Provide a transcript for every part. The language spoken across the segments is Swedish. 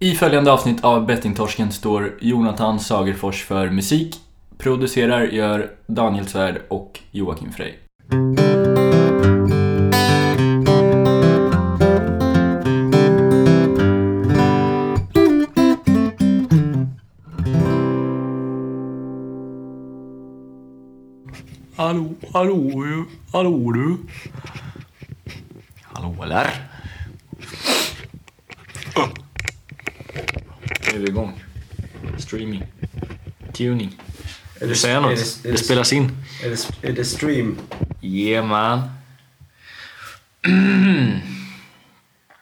I följande avsnitt av Bettingtorsken står Jonathan Sagerfors för musik. Producerar gör Daniel Svärd och Joakim Frey. Hallå, hallå, hallå du. Hallå där! Är vi igång. Streaming. Tuning. Är Du säger något? Är Det, är det, spelas in. är det, är det stream? Yeah man.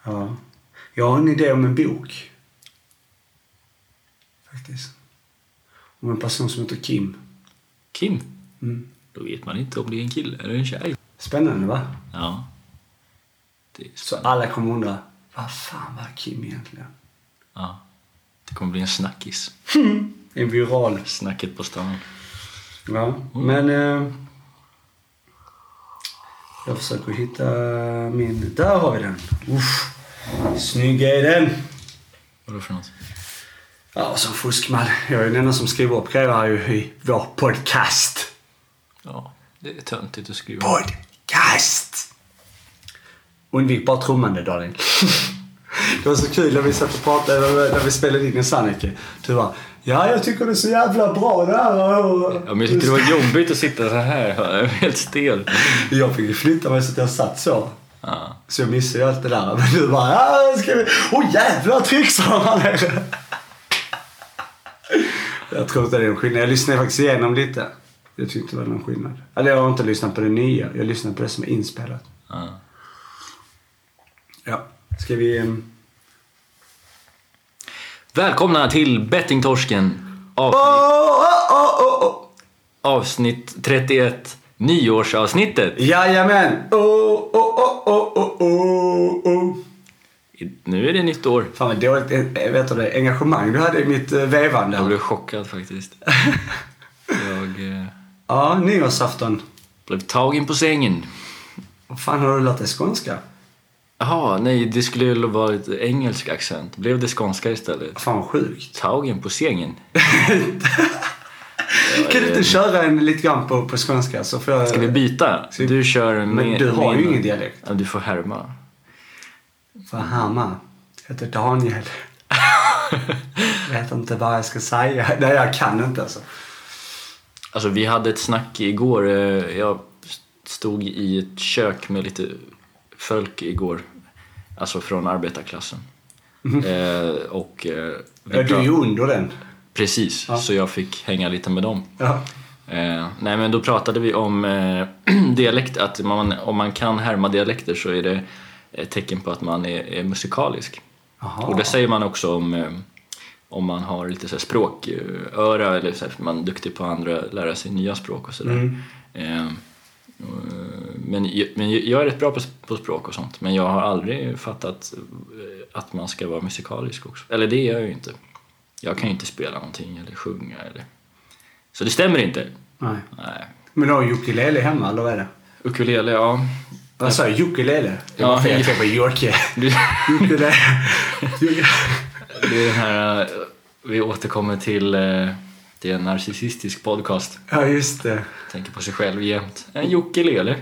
Ja. Jag har en idé om en bok. Faktiskt. Om en person som heter Kim. Kim. Mm. Då vet man inte om det är en kille eller en tjej. Spännande va? Ja. Det är Så spännande. alla kommer undra, vad fan var Kim egentligen? Ja. Det kommer bli en snackis. En viral. Snacket på stan. Ja, men... Eh, jag försöker hitta min... Där har vi den. Uff. Snygg är den. Vadå för något? Ja, som fuskman. Jag är den enda som skriver upp grejer här i vår podcast. Ja, det är töntigt att skriva. Podcast! Undvik bara trummande, Daniel. Det var så kul när vi satt och pratade, när vi spelade in i Sanneke. Du bara, ja jag tycker det är så jävla bra det här. Ja, men jag tyckte det var jobbigt att sitta så här. Jag är helt stel. Jag fick ju flytta mig så att jag satt så. Ja. Så jag missade ju allt det där. Men du bara, ja ska vi... Åh oh, jävlar trycksam han är. Jag tror inte det är någon skillnad. Jag lyssnade faktiskt igenom lite. Jag tyckte det var någon skillnad. Eller jag har inte lyssnat på det nya. Jag lyssnade på det som är inspelat. Ja. Ja. Ska vi... Välkomna till Bettingtorsken. Avsnitt, avsnitt 31. Nyårsavsnittet. Jajamän! Åh, åh, åh, åh, åh. I- Nu är det nytt år. Fan vad dåligt eh, vet du det, engagemang du hade i mitt eh, vevande. Jag blev chockad faktiskt. Jag eh, Ja, nyårsafton. blev tagen på sängen. Vad fan har du lärt dig skånska? Jaha, nej, det skulle ju vara ett engelsk accent. Blev det skånska istället? Fan sjukt. Tagen på sängen. Kan du inte köra en lite grann på, på skånska så får jag... Ska vi byta? Ska vi- Du kör Men med du har ju ingen dialekt. Ja, du får härma. Hammar. Jag heter Daniel. vet inte vad jag ska säga. Nej, jag kan inte alltså. Alltså vi hade ett snack igår. eh, Jag stod i ett kök med lite folk igår. Alltså från arbetarklassen. Eh, och... Eh, Ja, du är ju under den. Precis, så jag fick hänga lite med dem. Ja. Eh, nej men då pratade vi om eh, dialekt, att man, om man kan härma dialekter så är det ett tecken på att man är, är musikalisk. Jaha. Och det säger man också om, eh, om man har lite så språköra eller så här, man är duktig på andra, lära sig nya språk och sådär. Mm. Eh, men, men jag är rätt bra på, på språk och sånt men jag har aldrig fattat eh, att man ska vara musikalisk också. Eller det är jag ju inte. Jag kan ju inte spela någonting eller sjunga eller... Så det stämmer inte. Nej. Nej. Men du har ukulele hemma, eller vad är det? Ukulele, ja. Vad sa jag? Ukulele? Det Ja, var fel. ja. Jag på Jocke. Du, Ukulele. det är den här... eh, Vi återkommer till... Det är en narcissistisk podcast. Ja, just det. Tänker på sig själv jämt. En ukulele.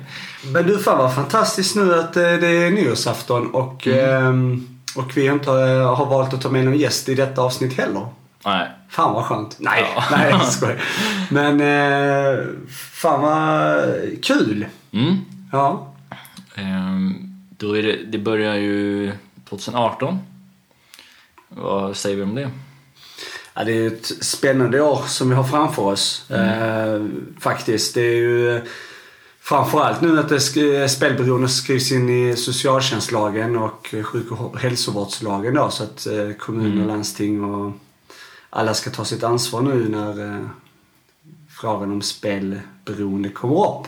Men du, fan vad fantastiskt nu att eh, det är nyårsafton och, ehm, och vi inte eh, har valt att ta med någon gäst i detta avsnitt heller. Nej. Fan vad skönt. Nej, Ja. nej jag skojar. Men eh, fan vad kul. Mm. Ja. Ehm, Då är det, det börjar ju 2018. Vad säger vi om det? Ja. Det är ett spännande år som vi har framför oss. Eh, faktiskt. Det är ju framförallt nu att spelberoende skrivs in i socialtjänstlagen och sjuk och hälsovårdslagen då. Så att eh, kommuner och landsting och alla ska ta sitt ansvar nu när eh, frågan om spelberoende kommer upp.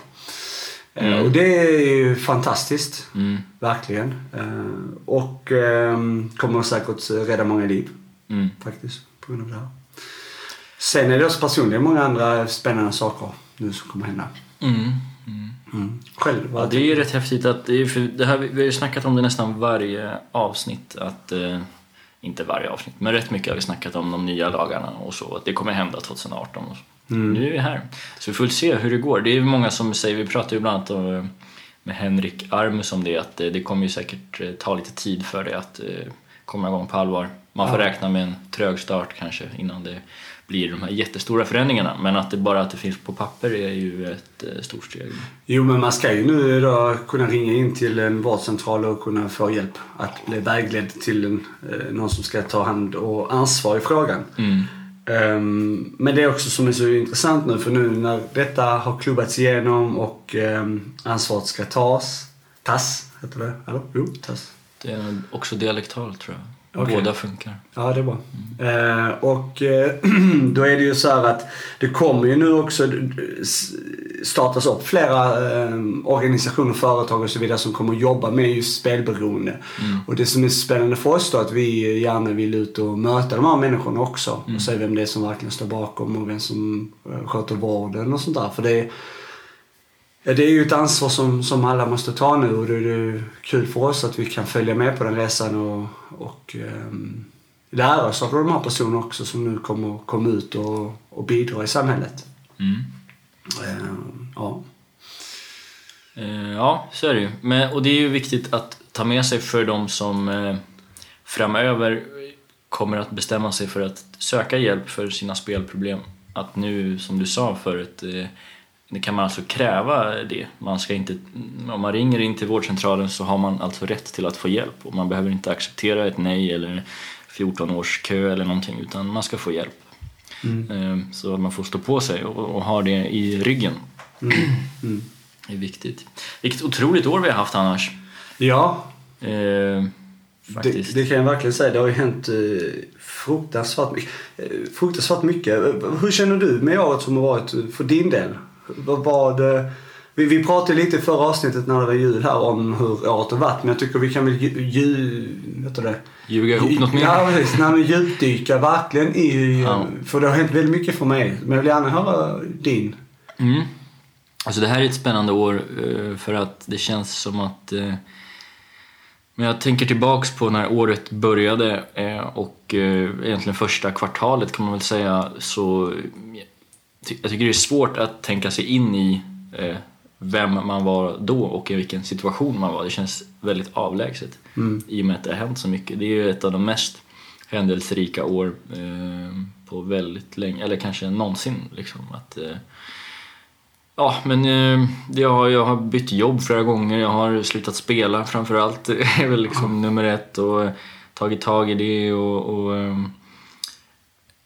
Eh, Och det är ju fantastiskt. Mm. Verkligen. Eh, och eh, kommer säkert rädda många liv. Mm. Faktiskt. På grund av det här. Sen är det också personligen många andra spännande saker nu som kommer hända. Mm. Mm. Själv? Ja, det är ju rätt häftigt att för det här, vi har ju snackat om det nästan varje avsnitt att eh, inte varje avsnitt, men rätt mycket har vi snackat om de nya lagarna och så, att det kommer hända 2018. Och så. Nu är vi här. Så vi får se hur det går. Det är många som säger, vi pratar ju bland annat om, eh, med Henrik Armus om det, att eh, det kommer ju säkert eh, ta lite tid för det att komma igång på allvar. Man får Ja. räkna med en trög start kanske innan det blir de här jättestora förändringarna. Men att det bara att det finns på papper är ju ett eh, stort steg. Jo, men man ska ju nu då kunna ringa in till en vårdcentral och kunna få hjälp att bli vägledd till en, eh, någon som ska ta hand och ansvar i frågan. Mm. Ehm, men det är också som är så intressant nu för nu när detta har klubbats igenom och um, ansvaret ska tas. Tas, heter det? Eller? Jo, tas. Det är också dialektalt tror jag. Okej. Båda funkar. Ja, det är bra. Eh, och eh, då är det ju så här att det kommer ju nu också startas upp flera eh, organisationer, företag och så vidare som kommer att jobba med just spelberoende. Och det som är spännande för oss då att vi gärna vill ut och möta de här människorna också och se vem det är som verkligen står bakom och vem som eh, sköter vården och sånt där. För det är, det är ju ett ansvar som, som alla måste ta nu och det är kul för oss att vi kan följa med på den resan och, och ehm, lära oss av de här personerna också som nu kommer komma ut och, och bidra i samhället. Mm. Ehm, ja. Eh, Ja, så är det ju. Men, och det är ju viktigt att ta med sig för de som eh, framöver kommer att bestämma sig för att söka hjälp för sina spelproblem. Att nu, som du sa förut, eh, det kan man alltså kräva det. Man ska inte, om man ringer in till vårdcentralen så har man alltså rätt till att få hjälp och man behöver inte acceptera ett nej eller 14 års kö eller någonting utan man ska få hjälp. Eh, Så att man får stå på sig och, och ha det i ryggen. Det är viktigt. Vilket otroligt år vi har haft annars. ja, Eh, det, det kan jag verkligen säga. Det har ju hänt eh, fruktansvärt mycket. Eh, fruktansvärt mycket. Hur känner du med året som har varit eh, för din del? Vad? Vi, vi pratade lite i förra avsnittet när det var jul här om hur året har varit men jag tycker vi kan väl ju, ju, vet det? Ljuga ihop något mer. Ja, precis. Nej, men djupdyka verkligen i... Ja. För det har hänt väldigt mycket för mig. Men jag vill gärna höra din. Mm. Alltså det här är ett spännande år eh, för att det känns som att eh, men jag tänker tillbaks på när året började eh, och egentligen första kvartalet kan man väl säga så jag tycker det är svårt att tänka sig in i eh, vem man var då och i vilken situation man var. Det känns väldigt avlägset i och med att det har hänt så mycket. Det är ju ett av de mest händelserika år eh, på väldigt länge, eller kanske någonsin. Liksom, att, eh, Ja, men eh, jag, har, jag har bytt jobb flera gånger, jag har slutat spela framförallt. Det är väl liksom nummer ett och tagit tag i det och, och eh,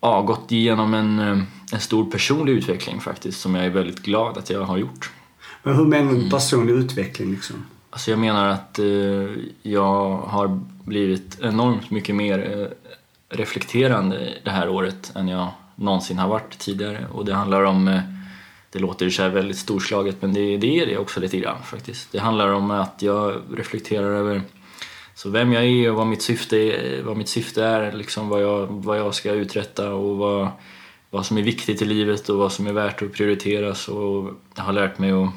ja, gått igenom en, eh, en stor personlig utveckling faktiskt som jag är väldigt glad att jag har gjort. Men hur menar du personlig utveckling liksom? Alltså jag menar att eh, jag har blivit enormt mycket mer eh, reflekterande det här året än jag någonsin har varit tidigare. Och det handlar om, eh, det låter ju så väldigt storslaget men det, det är det också lite grann faktiskt. Det handlar om att jag reflekterar över så vem jag är och vad mitt syfte är, vad mitt syfte är liksom vad, jag, vad jag ska uträtta och vad, vad som är viktigt i livet och vad som är värt att prioriteras. Och jag har lärt mig att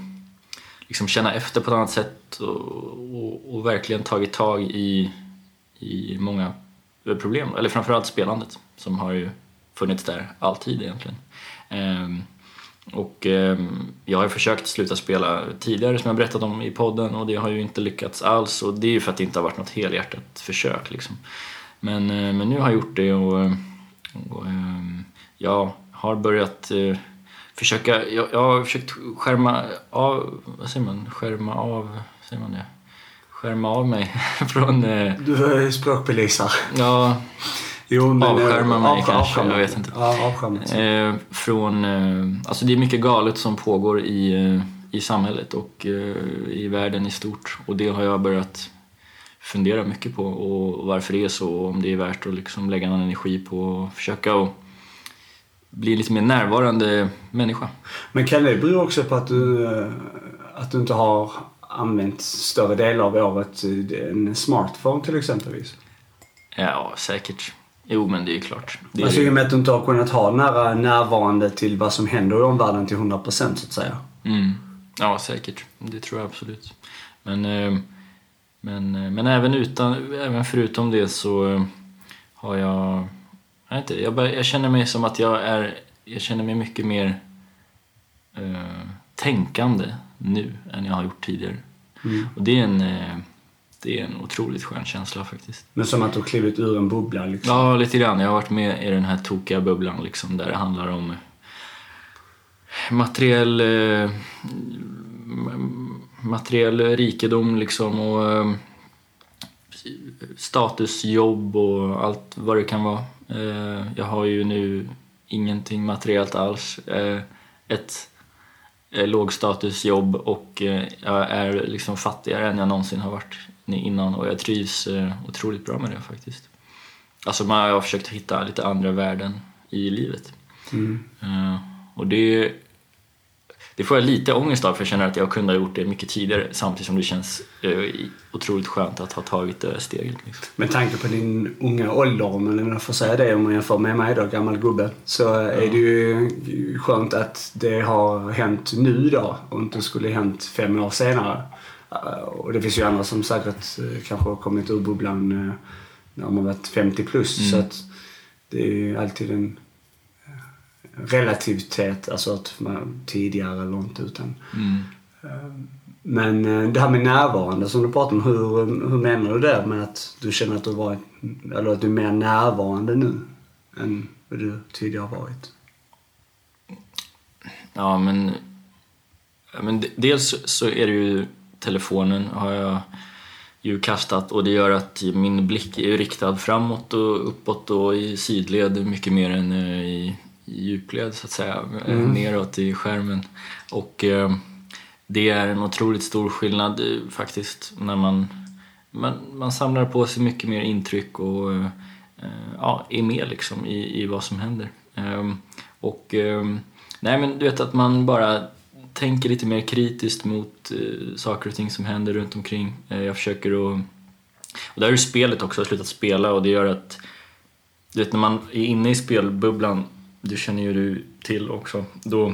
liksom känna efter på ett annat sätt och, och, och verkligen tagit tag i, i många problem, eller framförallt spelandet som har ju funnits där alltid egentligen. Ehm, och ehm, jag har försökt sluta spela tidigare som jag berättat om i podden och det har ju inte lyckats alls och det är ju för att det inte har varit något helhjärtat försök liksom. Men, eh, men nu har jag gjort det och, och ehm, jag har börjat eh, försöka, jag, jag har försökt skärma av, vad säger man, skärma av, säger man det? Skärma av mig från, eh, Du är språkbelisare. ja, Jo, men... Avskärma mig avskärma- kanske, jag vet inte. Ja. Eh, från, eh, alltså det är mycket galet som pågår i, eh, i samhället och eh, i världen i stort. Och det har jag börjat fundera mycket på och varför det är så och om det är värt att liksom lägga någon energi på att försöka och bli lite mer närvarande människa. Men kan det bero också på att du, eh, att du inte har använt större delar av året en smartphone till exempelvis? Ja, säkert. Jo, men det är klart. Det Alltså i och med att du inte har kunnat ha nära närvarande till vad som händer i omvärlden till 100% så att säga. mm, ja, säkert. Det tror jag absolut. Men, eh, men, eh, men även, utan, även förutom det så eh, har jag... Jag, inte, jag, bör, jag känner mig som att jag är... Jag känner mig mycket mer eh, tänkande nu än jag har gjort tidigare. Mm. Och det är en... Eh, det är en otroligt skön känsla faktiskt. Men som att du har klivit ur en bubbla liksom. Ja, lite grann. Jag har varit med i den här tokiga bubblan liksom, där det handlar om materiell, eh, materiell rikedom liksom och eh, statusjobb och allt vad det kan vara. Eh, jag har ju nu ingenting materiellt alls. Eh, ett eh, lågstatusjobb och eh, jag är liksom fattigare än jag någonsin har varit innan och jag trivs eh, otroligt bra med det faktiskt. Alltså man har försökt hitta lite andra värden i livet. Mm. Eh, och det, det får jag lite ångest av för jag känner att jag kunde ha gjort det mycket tidigare samtidigt som det känns eh, otroligt skönt att ha tagit det steget. Liksom. Med tanke på din unga ålder, om jag får säga det om man jämför med mig då, gammal gubbe, så är det ju skönt att det har hänt nu då och inte skulle hänt fem år senare. Uh, Och det finns ju andra som säkert uh, kanske har kommit ur bubblan uh, när man varit 50 plus. Mm. Så att det är ju alltid en relativitet, alltså att man tidigare eller inte utan Mm. men eh, det här med närvarande som du pratar om, hur, hur menar du det med att du känner att du varit, eller att du är mer närvarande nu än vad du tidigare varit? Ja, men, men de- dels så är det ju telefonen har jag ju kastat och det gör att min blick är riktad framåt och uppåt och i sidled mycket mer än eh, i, djupled så att säga, eh, Mm. neråt i skärmen. Och eh, det är en otroligt stor skillnad faktiskt när man, man, man samlar på sig mycket mer intryck och eh, ja, är med liksom i, i vad som händer. Ehm, och ehm, nej men du vet att man bara tänker lite mer kritiskt mot eh, saker och ting som händer runt omkring. Eh, jag försöker att... Och där är ju spelet också, jag har slutat spela och det gör att du vet när man är inne i spelbubblan, det känner ju du till också, då,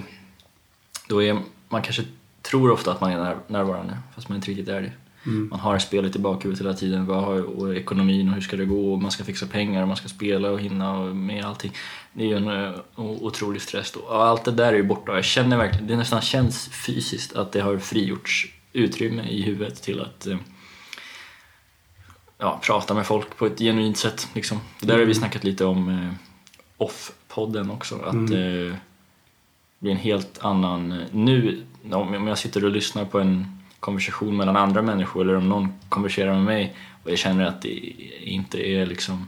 då är man kanske tror ofta att man är när, närvarande fast man inte riktigt är det. Man har spelet i bakhuvudet hela tiden, vad har, och ekonomin och hur ska det gå och man ska fixa pengar och man ska spela och hinna och med allting. Det är ju en eh, otrolig stress då. Och allt det där är ju borta jag känner verkligen, det nästan känns fysiskt att det har frigjorts utrymme i huvudet till att eh, ja, prata med folk på ett genuint sätt. Liksom. Det där har vi snackat lite om eh, off-podden också. Att Mm. eh, det blir en helt annan... Nu, om jag sitter och lyssnar på en konversation mellan andra människor eller om någon konverserar med mig och jag känner att det inte är liksom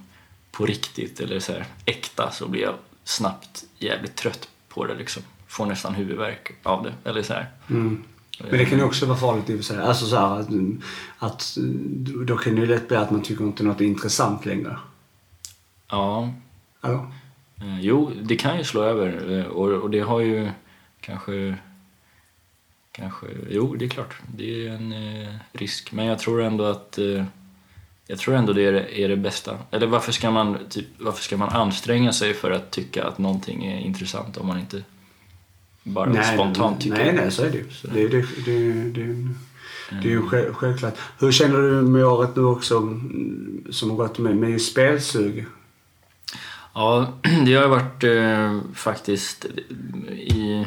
på riktigt eller så här äkta så blir jag snabbt jävligt trött på det liksom. Får nästan huvudvärk av det. Eller så. Mm. Men det kan ju också vara farligt i och för sig. Alltså så här, att, att då kan det ju lätt bli att man tycker inte något är intressant längre. Ja? Eh, Jo, det kan ju slå över eh, och, och det har ju kanske... Kanske, jo, det är klart. Det är en eh, risk. Men jag tror ändå att... Eh, jag tror ändå det är, det är det bästa. Eller varför ska, man, typ, varför ska man anstränga sig för att tycka att någonting är intressant om man inte bara spontant tycker Nej, nej, så är det ju. Det, det, det, det, det är ju själv- självklart. Hur känner du med året nu också mm, som har gått med, med spelsug? Ja, det har varit eh, faktiskt i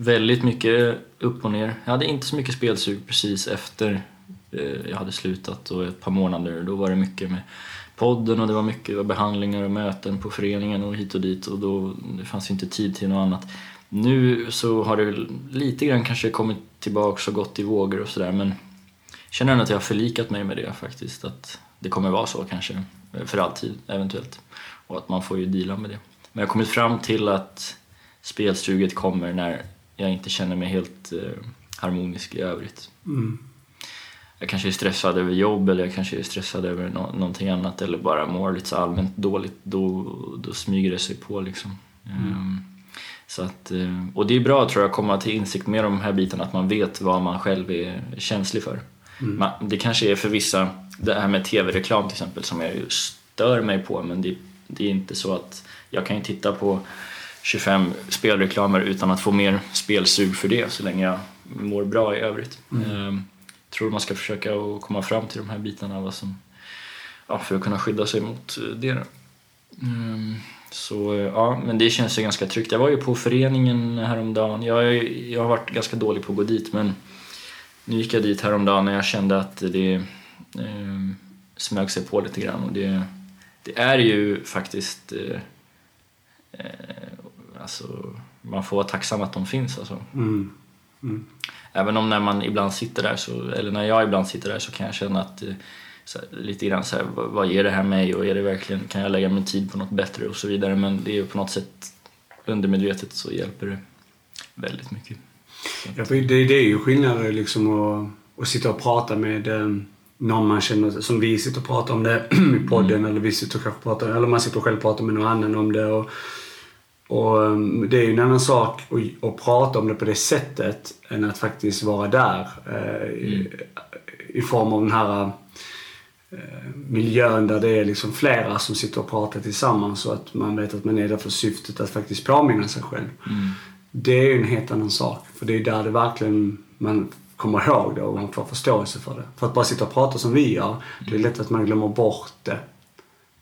väldigt mycket upp och ner. Jag hade inte så mycket spelsug precis efter eh, jag hade slutat och ett par månader. Då var det mycket med podden och det var mycket behandlingar och möten på föreningen och hit och dit och då det fanns inte tid till något annat. Nu så har det lite grann kanske kommit tillbaks och gått i vågor och sådär men jag känner ändå att jag har förlikat mig med det faktiskt. Att det kommer vara så kanske eh, för alltid eventuellt. Och att man får ju deala med det. Men jag har kommit fram till att spelstuget kommer när jag inte känner mig helt eh, harmonisk i övrigt. Mm. Jag kanske är stressad över jobb eller jag kanske är stressad över nå- någonting annat eller bara mår lite så allmänt dåligt. Då, då smyger det sig på liksom. Ehm, så att, eh, och det är bra tror jag att komma till insikt med de här bitarna, att man vet vad man själv är känslig för. Man, det kanske är för vissa, det här med tv-reklam till exempel som jag ju stör mig på men det, det är inte så att jag kan ju titta på 25 spelreklamer utan att få mer spelsug för det så länge jag mår bra i övrigt. Ehm, tror man ska försöka att komma fram till de här bitarna vad som, ja, för att kunna skydda sig mot det. Då. Mm, så ja, men det känns ju ganska tryggt. Jag var ju på föreningen häromdagen. Jag, jag har varit ganska dålig på att gå dit men nu gick jag dit häromdagen när jag kände att det eh, smög sig på lite grann. Och det, det är ju faktiskt... Eh, eh, alltså, man får vara tacksam att de finns. Alltså. Mm. Även om när man ibland sitter där, så, eller när jag ibland sitter där så kan jag känna att eh, här, lite grann så här, vad, vad ger det här mig och är det verkligen, kan jag lägga min tid på något bättre och så vidare. Men det är ju på något sätt undermedvetet så hjälper det väldigt mycket. Ja, för det, det är ju skillnader liksom att, att sitta och prata med eh, någon man känner, som vi sitter och pratar om det i podden eller vi sitter och kanske pratar, eller man sitter och själv pratar med någon annan om det. Och, och eh, det är ju en annan sak att, att prata om det på det sättet än att faktiskt vara där eh, i, i form av den här eh, miljön där det är liksom flera som sitter och pratar tillsammans och att man vet att man är där för syftet att faktiskt påminna sig själv. Det är ju en helt annan sak. För det är där det verkligen man kommer ihåg det och man får förståelse för det. För att bara sitta och prata som vi gör, det är lätt att man glömmer bort det.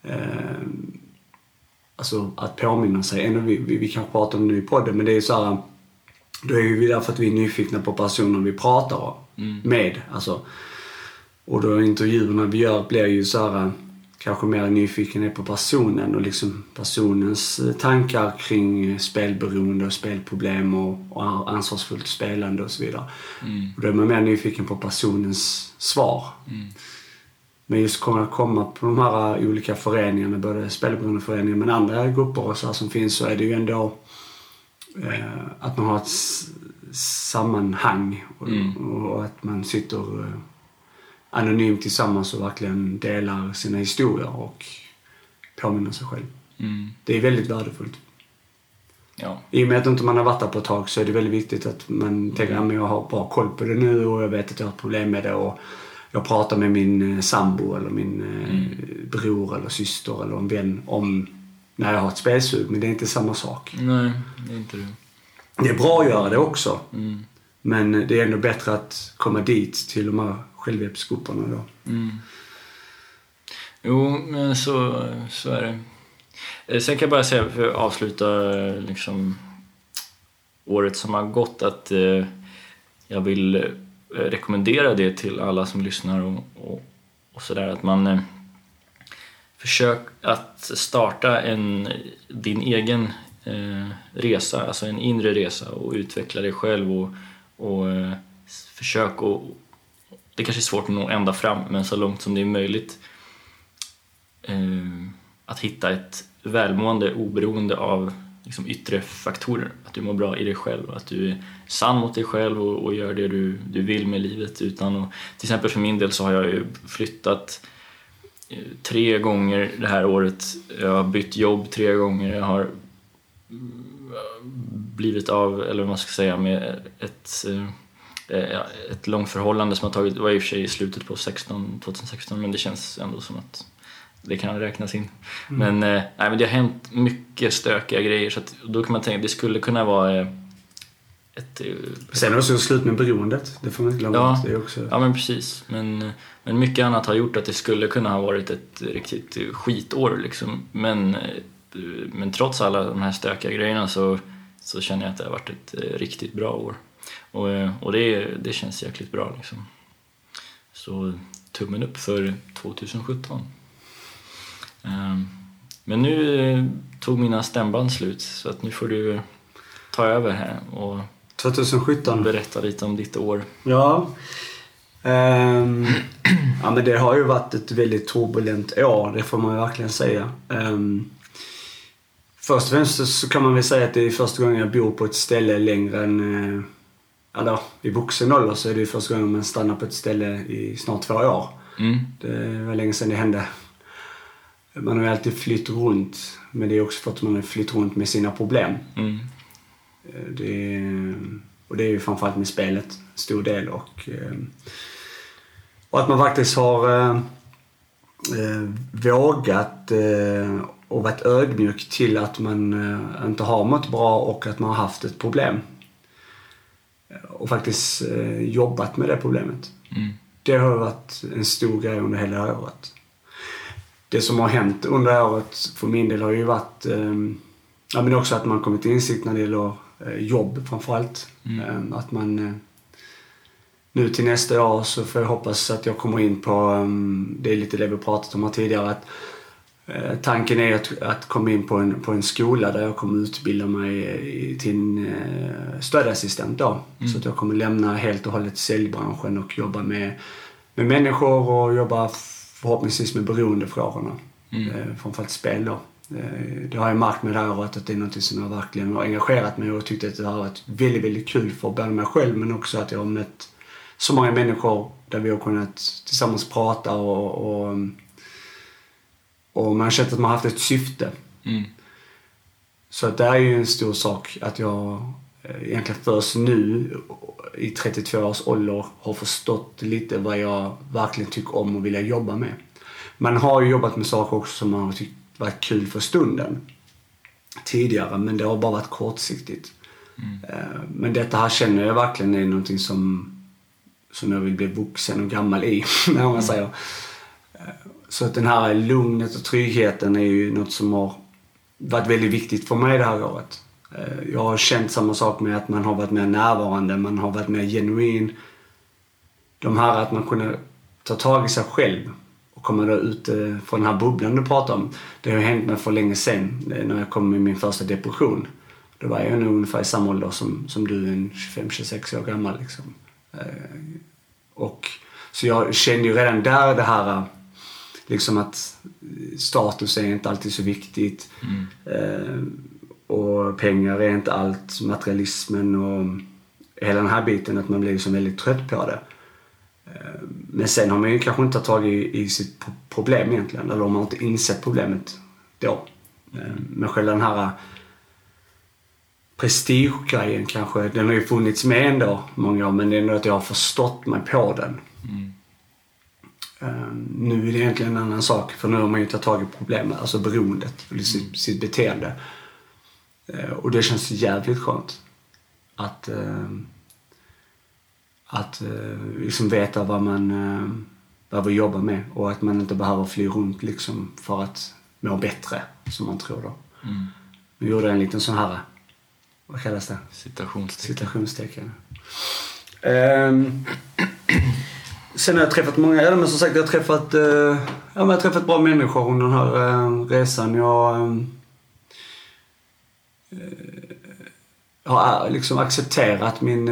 Eh, alltså att påminna sig. Ändå vi, vi, vi kanske pratar om det nu i podden, men det är så här. Då är vi där för att vi är nyfikna på personen vi pratar med. Alltså, och då intervjuerna vi gör blir ju så här kanske mer nyfiken på personen och liksom personens eh, tankar kring eh, spelberoende och spelproblem och, och ansvarsfullt spelande och så vidare. Och då är man mer nyfiken på personens svar. Men just kunna komma på de här eh, olika föreningarna, både spelberoendeföreningar men andra grupper och så här som finns, så är det ju ändå eh, att man har ett sammanhang och, och att man sitter eh, anonymt tillsammans och verkligen delar sina historier och påminner sig själv. Mm. Det är väldigt värdefullt. Ja. I och med att inte man har varit där på ett tag så är det väldigt viktigt att man tänker att jag har bra koll på det nu och jag vet att jag har problem med det och jag pratar med min eh, sambo eller min eh, bror eller syster eller en vän om när jag har ett spelsug. Men det är inte samma sak. Nej, det är inte det. Det är bra att göra det också. Mm. Men det är ändå bättre att komma dit till de här självhjälpsgrupperna då. Mm. Jo, men så, så är det. Eh, Sen kan jag bara säga, för att avsluta eh, liksom, året som har gått, att eh, jag vill eh, Eh, rekommendera det till alla som lyssnar och, och, och sådär, att man eh, försök att starta en, din egen eh, resa, alltså en inre resa och utveckla dig själv och, och eh, försök att det kanske är svårt att nå ända fram, men så långt som det är möjligt eh, att hitta ett välmående oberoende av liksom, yttre faktorer. Att du mår bra i dig själv att du är sann mot dig själv och, och gör det du, du vill med livet. Utan och, till exempel för min del så har jag ju flyttat eh, tre gånger det här året. Jag har bytt jobb tre gånger. Jag har mm, blivit av, eller vad man ska säga, med ett eh, eh, ett långförhållande som har tagit, det var i och för sig i slutet på 16, 2016 men det känns ändå som att det kan räknas in. Men, eh, nej, men det har hänt mycket stökiga grejer så att, då kan man tänka det skulle kunna vara eh, ett... eh, Sen är det också slut med beroendet. Det får man inte glömma. Ja. Det också... Ja men precis. Men, men mycket annat har gjort att det skulle kunna ha varit ett riktigt eh, skitår liksom. Men, eh, men trots alla de här stökiga grejerna så, så känner jag att det har varit ett eh, riktigt bra år. Och, eh, och det, det känns jäkligt bra liksom. Så tummen upp för 2017. Ehm, Men nu eh, tog mina stämband slut så att nu får du eh, ta över här och 2017. berätta lite om ditt år. Ja. Ehm, ja men det har ju varit ett väldigt turbulent år, det får man verkligen säga. Um, först och främst så- kan man väl säga att det är första gången jag bor på ett ställe längre än, eller i vuxen ålder så är det första gången man stannar på ett ställe i snart två år. Mm. Det var länge sedan det hände. Man har ju alltid flytt runt, men det är också för att man har flytt runt med sina problem. Mm. Eh, Det är, och det är ju framförallt med spelet, en stor del. Och, eh, och att man faktiskt har eh, eh, vågat eh, och varit ödmjuk till att man eh, inte har mått bra och att man har haft ett problem. Och faktiskt eh, jobbat med det problemet. Mm. Det har varit en stor grej under hela året. Det som har hänt under det här året för min del har ju varit eh, ja, men också att man kommit till insikt när det gäller eh, jobb framförallt. Mm. att man eh, nu till nästa år så får jag hoppas att jag kommer in på, um, det är lite det vi pratat om här tidigare, att uh, tanken är att, att komma in på en, på en skola där jag kommer utbilda mig till en stödassistent då. Mm. Så att jag kommer lämna helt och hållet säljbranschen och jobba med, med människor och jobba förhoppningsvis med beroendefrågorna. Mm. Uh, framförallt spel då. Det har jag märkt med det här året att det är något som jag verkligen har engagerat mig och tyckt att det har varit väldigt, väldigt kul för både mig själv men också att jag har mött så många människor där vi har kunnat tillsammans prata och, och, och man har känt att man har haft ett syfte. Mm. Så att det är ju en stor sak att jag eh, egentligen först nu i 32 års ålder har förstått lite vad jag verkligen tycker om och vill jobba med. Man har ju jobbat med saker också som man har tyckt varit kul för stunden tidigare men det har bara varit kortsiktigt. Mm. Eh, men detta här känner jag verkligen är någonting som som jag vill bli vuxen och gammal i, när man säger. Så att den här lugnet och tryggheten är ju något som har varit väldigt viktigt för mig det här året. Eh, jag har känt samma sak med att man har varit mer närvarande, man har varit mer genuin. De här att man kunde ta tag i sig själv och komma då ut från den här bubblan du pratar om. Det har hänt mig för länge sedan, när jag kom med min första depression. Då var jag nog ungefär i samma ålder som, som du, en 25-26 år gammal. Liksom. Eh, och, så jag kände ju redan där det här liksom att status är inte alltid så viktigt. Mm. Och pengar är inte allt. Materialismen och hela den här biten att man blir liksom väldigt trött på det. Eh, men sen har man ju kanske inte tagit i, i sitt problem egentligen. Eller man har inte insett problemet då. Mm. Men själva den här prestigegrejen kanske, den har ju funnits med ändå många år men det är ändå att jag har förstått mig på den. Mm. Uh, nu är det egentligen en annan sak för nu har man ju tagit tag i problemet, alltså beroendet, eller sitt, mm. sitt beteende. Uh, och det känns jävligt skönt. Att, uh, att liksom veta vad man behöver jobba med och att man inte behöver fly runt liksom för att må bättre, som man tror då. Mm. Nu gjorde jag en liten sån här vad kallas det? Citationstecken. Citationstecken. Um, sen har jag träffat många, ja men som sagt jag har träffat, uh, ja, men jag har träffat bra människor under den här uh, resan. Jag um, har liksom accepterat min,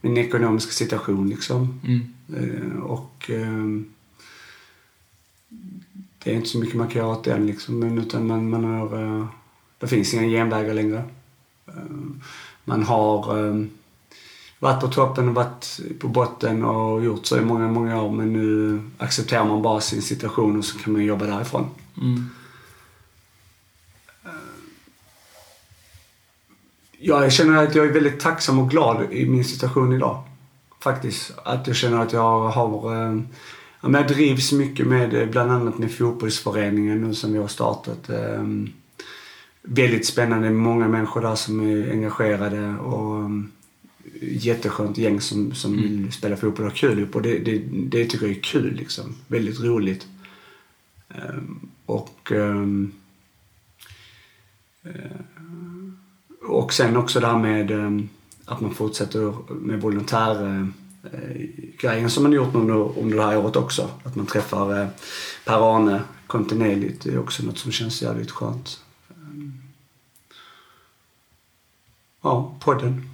min ekonomiska situation liksom. Mm. och det är inte så mycket man kan göra åt den liksom, men utan man, man har, det finns inga genvägar längre. Eh, man har eh, varit på toppen och varit på botten och gjort så i många, många år men nu accepterar man bara sin situation och så kan man jobba därifrån. Mm. Jag känner att jag är väldigt tacksam och glad i min situation idag. Faktiskt. Att jag känner att jag har... jag drivs mycket med bland annat med fotbollsföreningen nu som vi har startat väldigt spännande. Många människor där som är engagerade och jätteskönt gäng som, som mm. vill spela fotboll och kul ihop. Och det, det, det tycker jag är kul liksom. Väldigt roligt. Och um, uh, och sen också det här med um, att man fortsätter med volontär uh, grejen som man gjort under, under det här året också. Att man träffar uh, Per-Arne kontinuerligt. Är också något som känns jävligt skönt. Ja, podden.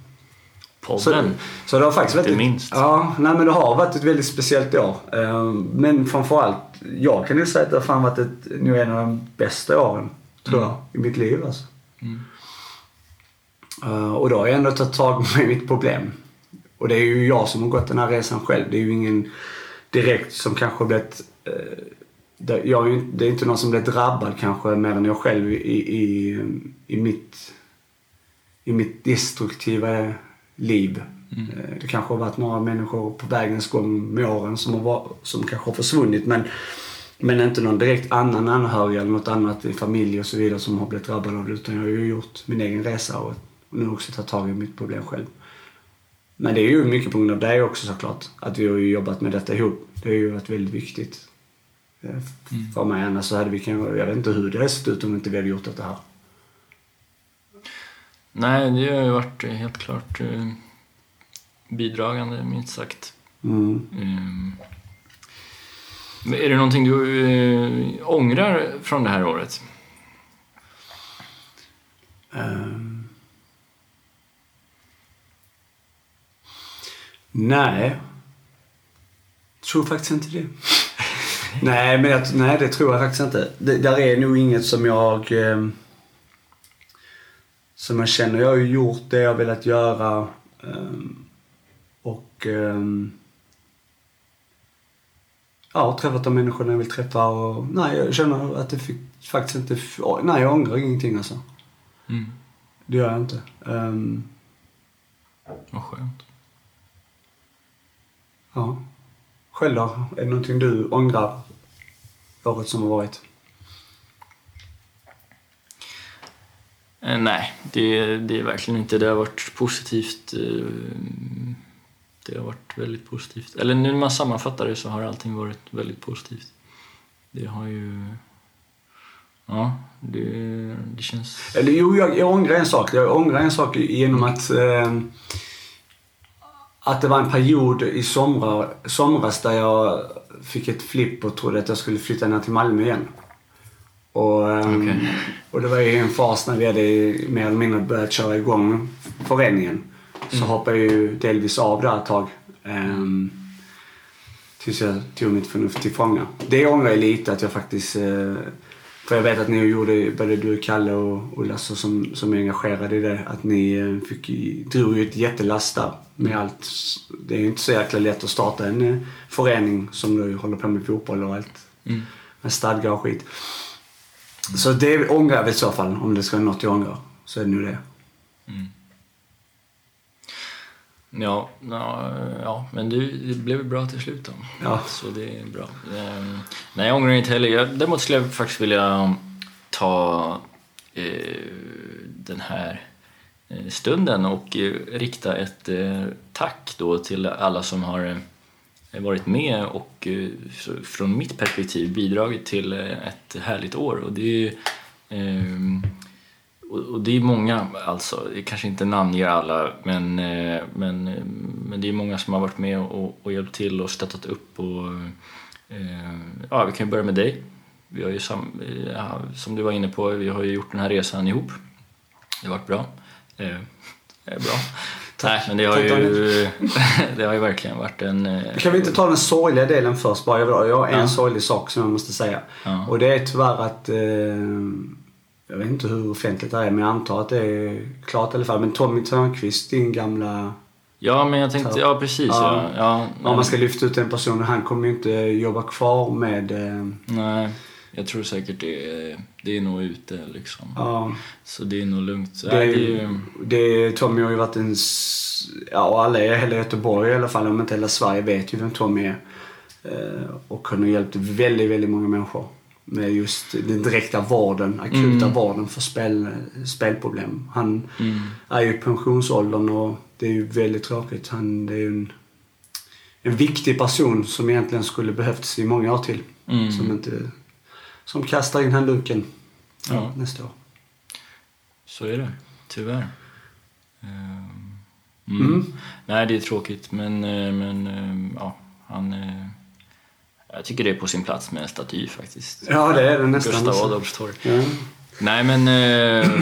Podden? Så, så det har faktiskt varit... Inte minst. Ja, nej men det har varit ett väldigt speciellt år. Eh, men framförallt, jag kan ju säga att det har fan varit ett, nu en av de bästa åren, tror mm. jag, i mitt liv alltså. Mm. Eh, och då har jag ändå tagit tag i mitt problem. Och det är ju jag som har gått den här resan själv. Det är ju ingen direkt som kanske blivit... Eh, det, jag, det är inte någon som blivit drabbad kanske mer än jag själv i, i, i mitt i mitt destruktiva liv. Mm. Eh, det kanske har varit några människor på vägens gång med åren som, har varit, som kanske har försvunnit men, men inte någon direkt annan anhörig eller något annat i familj och så vidare som har blivit drabbade av det. Utan jag har ju gjort min egen resa och, och nu också tagit tag i mitt problem själv. Men det är ju mycket på grund av dig också såklart. Att vi har ju jobbat med detta ihop. Det har ju varit väldigt viktigt. eh, för mig. Annars så hade vi kanske, jag vet inte hur det hade sett ut om inte vi hade gjort det här. Nej, det har ju varit eh, helt klart eh, bidragande, minst sagt. Mm. Mm. Är det någonting du ångrar från det här året? Ehm. Nej. Tror faktiskt inte det. nej, men jag, nej, det tror jag faktiskt inte. Det, där är nog inget som jag... ehm, som jag känner. Jag har ju gjort det jag velat göra. ehm, och... ehm, ja, träffat de människorna jag vill träffa och... Nej, jag känner att det fick faktiskt inte... Nej, jag ångrar ingenting alltså. Mm. Det gör jag inte. Um, Vad skönt. Ja. Själv då? Är det någonting du ångrar året som har varit? Eh, nej, det, det är verkligen inte. Det har varit positivt. Eh, det har varit väldigt positivt. Eller nu när man sammanfattar det så har allting varit väldigt positivt. Det har ju... Ja, det, det känns... Eller jo, jag, jag ångrar en sak. Jag ångrar en sak genom att... ehm, att det var en period i somrar, somras där jag fick ett flipp och trodde att jag skulle flytta ner till Malmö igen. Och, ehm, Okej. och det var ju en fas när vi hade mer eller mindre börjat köra igång föreningen. Så hoppade jag ju delvis av där ett tag. Um, tills jag tog mitt förnuft till fånga. Det ångrar jag lite att jag faktiskt... eh, för jag vet att ni gjorde, både du, Kalle och, och Lasse som, som är engagerade i det, att ni eh, fick, drog ju ett jättelass där med allt. Det är ju inte så jäkla lätt att starta en eh, förening som nu håller på med fotboll och allt. Mm. Med stadgar och skit. Så det ångrar jag i så fall, om det ska vara något jag ångrar. Så är det nu det. Ja, ja, ja men det, det blev bra till slut då. Ja. Så det är bra. Ehm, nej, jag ångrar inte heller. Jag, däremot skulle jag faktiskt vilja ta eh, den här eh, stunden och eh, rikta ett eh, tack då till alla som har eh, varit med och eh, från mitt perspektiv bidragit till ett härligt år. Och det är ehm, och, och det är många, alltså, jag kanske inte namnger alla, men, eh, men, eh, men det är många som har varit med och, och hjälpt till och stöttat upp. Och, eh, ja, vi kan ju börja med dig. Vi har ju sam, eh, ja, som du var inne på, vi har ju gjort den här resan ihop. Det har varit bra. Eh, bra. Nej, men det har, ju, det har ju verkligen varit en... Kan vi inte ta den sorgliga delen först bara? Jag har en Ja. sorglig sak som jag måste säga. Ja. Och det är tyvärr att... Eh, jag vet inte hur offentligt det är, men jag antar att det är klart i alla fall. Men Tommy Törnqvist, din gamla... Ja, men jag tänkte, ja precis. Ja. Ja. Ja, Om man ska lyfta ut en person, han kommer ju inte jobba kvar med... Eh, Nej, jag tror säkert det är, det är nog ute liksom. ja, Så det är nog lugnt. det, Nej, det är ju, det, Tommy har ju varit en... Ja, alla i hela Göteborg i alla fall, om inte hela Sverige, vet ju vem Tommy är. Eh, och han har hjälpt väldigt, väldigt många människor med just den direkta vården, akuta Mm. vården för spel, spelproblem. Han mm, är ju i pensionsåldern och det är ju väldigt tråkigt. Han är ju en, en viktig person som egentligen skulle behövts i många år till. mm. Som inte... Som kastar in handduken Ja. nästa år. Så är det, tyvärr. Ehm, Mm. Mm. Nej, det är tråkigt, men, eh, men eh, ja, han... Jag tycker det är på sin plats med en staty faktiskt. Ja, det är det nästan. Gustav. Adolfs torg. Ja. Nej, men, eh,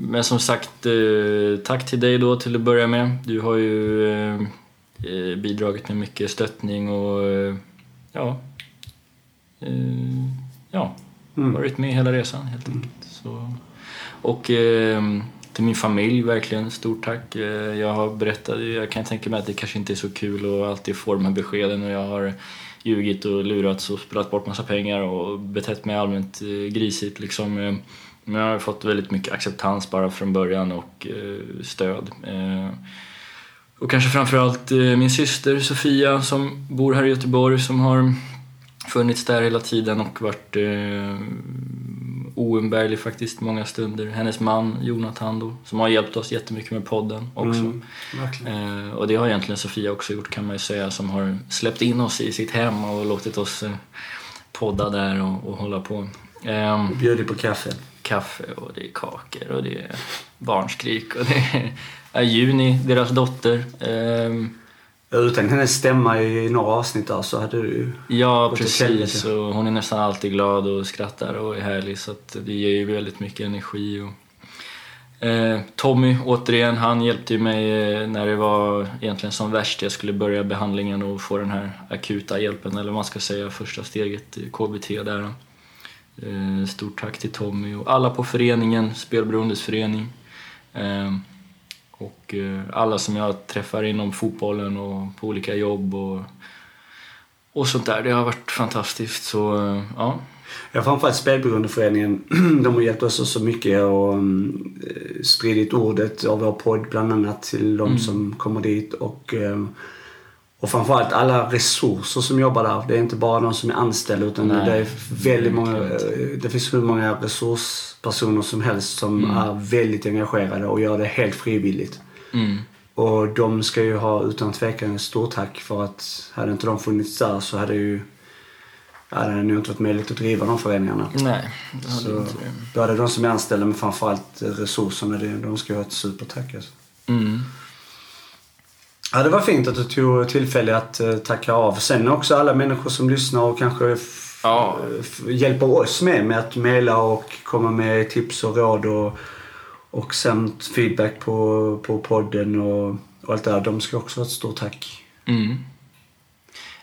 men som sagt, eh, tack till dig då till att börja med. Du har ju eh, eh, bidragit med mycket stöttning och eh, ja, eh, ja Mm. varit med hela resan helt enkelt. Så, och till min familj, verkligen stort tack. Jag har berättat, jag kan tänka mig att det kanske inte är så kul att alltid få de här beskeden och jag har ljugit och lurats och spelat bort massa pengar och betett mig allmänt eh, grisigt liksom. Eh, men jag har fått väldigt mycket acceptans bara från början och eh, stöd. Och kanske framförallt min syster Sofia som bor här i Göteborg som har funnits där hela tiden och varit oumbärlig faktiskt många stunder. Hennes man Jonathan då, som har hjälpt oss jättemycket med podden också. Mm. Eh, och det har egentligen Sofia också gjort kan man ju säga, som har släppt in oss i sitt hem och låtit oss eh, podda där och, och hålla på. Ehm, Bjuder på kaffe. kaffe och det är kakor och det är barnskrik och det är Juni, deras dotter. Ehm, Utan hennes stämma i några avsnitt där så hade du. Ja, precis. Och hon är nästan alltid glad och skrattar och är härlig så det ger ju väldigt mycket energi. Och, eh, Tommy, återigen, han hjälpte ju mig eh, när det var egentligen som värst. Jag skulle börja behandlingen och få den här akuta hjälpen, eller vad man ska säga, första steget, i KBT där. Eh, stort tack till Tommy och alla på föreningen, Spelberoendes förening. Eh, och eh, alla som jag träffar inom fotbollen och på olika jobb och och sånt där. Det har varit fantastiskt. Så eh, ja, Ja, framförallt Spelberoendeföreningen. De har hjälpt oss så mycket och um, spridit ordet av vår podd bland annat till de som kommer dit. Och, och framförallt alla resurser som jobbar där. Det är inte bara de som är anställda utan Nej, det är väldigt många, eh, det finns hur många resurspersoner som helst som är väldigt engagerade och gör det helt frivilligt. mm, Och de ska ju ha utan tvekan ett stort tack för att hade inte de funnits där så hade ju hade det nog inte varit möjligt att driva de föreningarna. nej, det hade Så inte det. då hade de som är anställda men framförallt resurserna, de ska ju ha ett supertack alltså. Mm. Ja, det var fint att du tog tillfälle att eh, tacka av. Sen också alla människor som lyssnar och kanske Ja. hjälper oss med, med att mejla och komma med tips och råd och, och samt feedback på, på podden och, och allt det där. De ska också ha ett stort tack. Mm.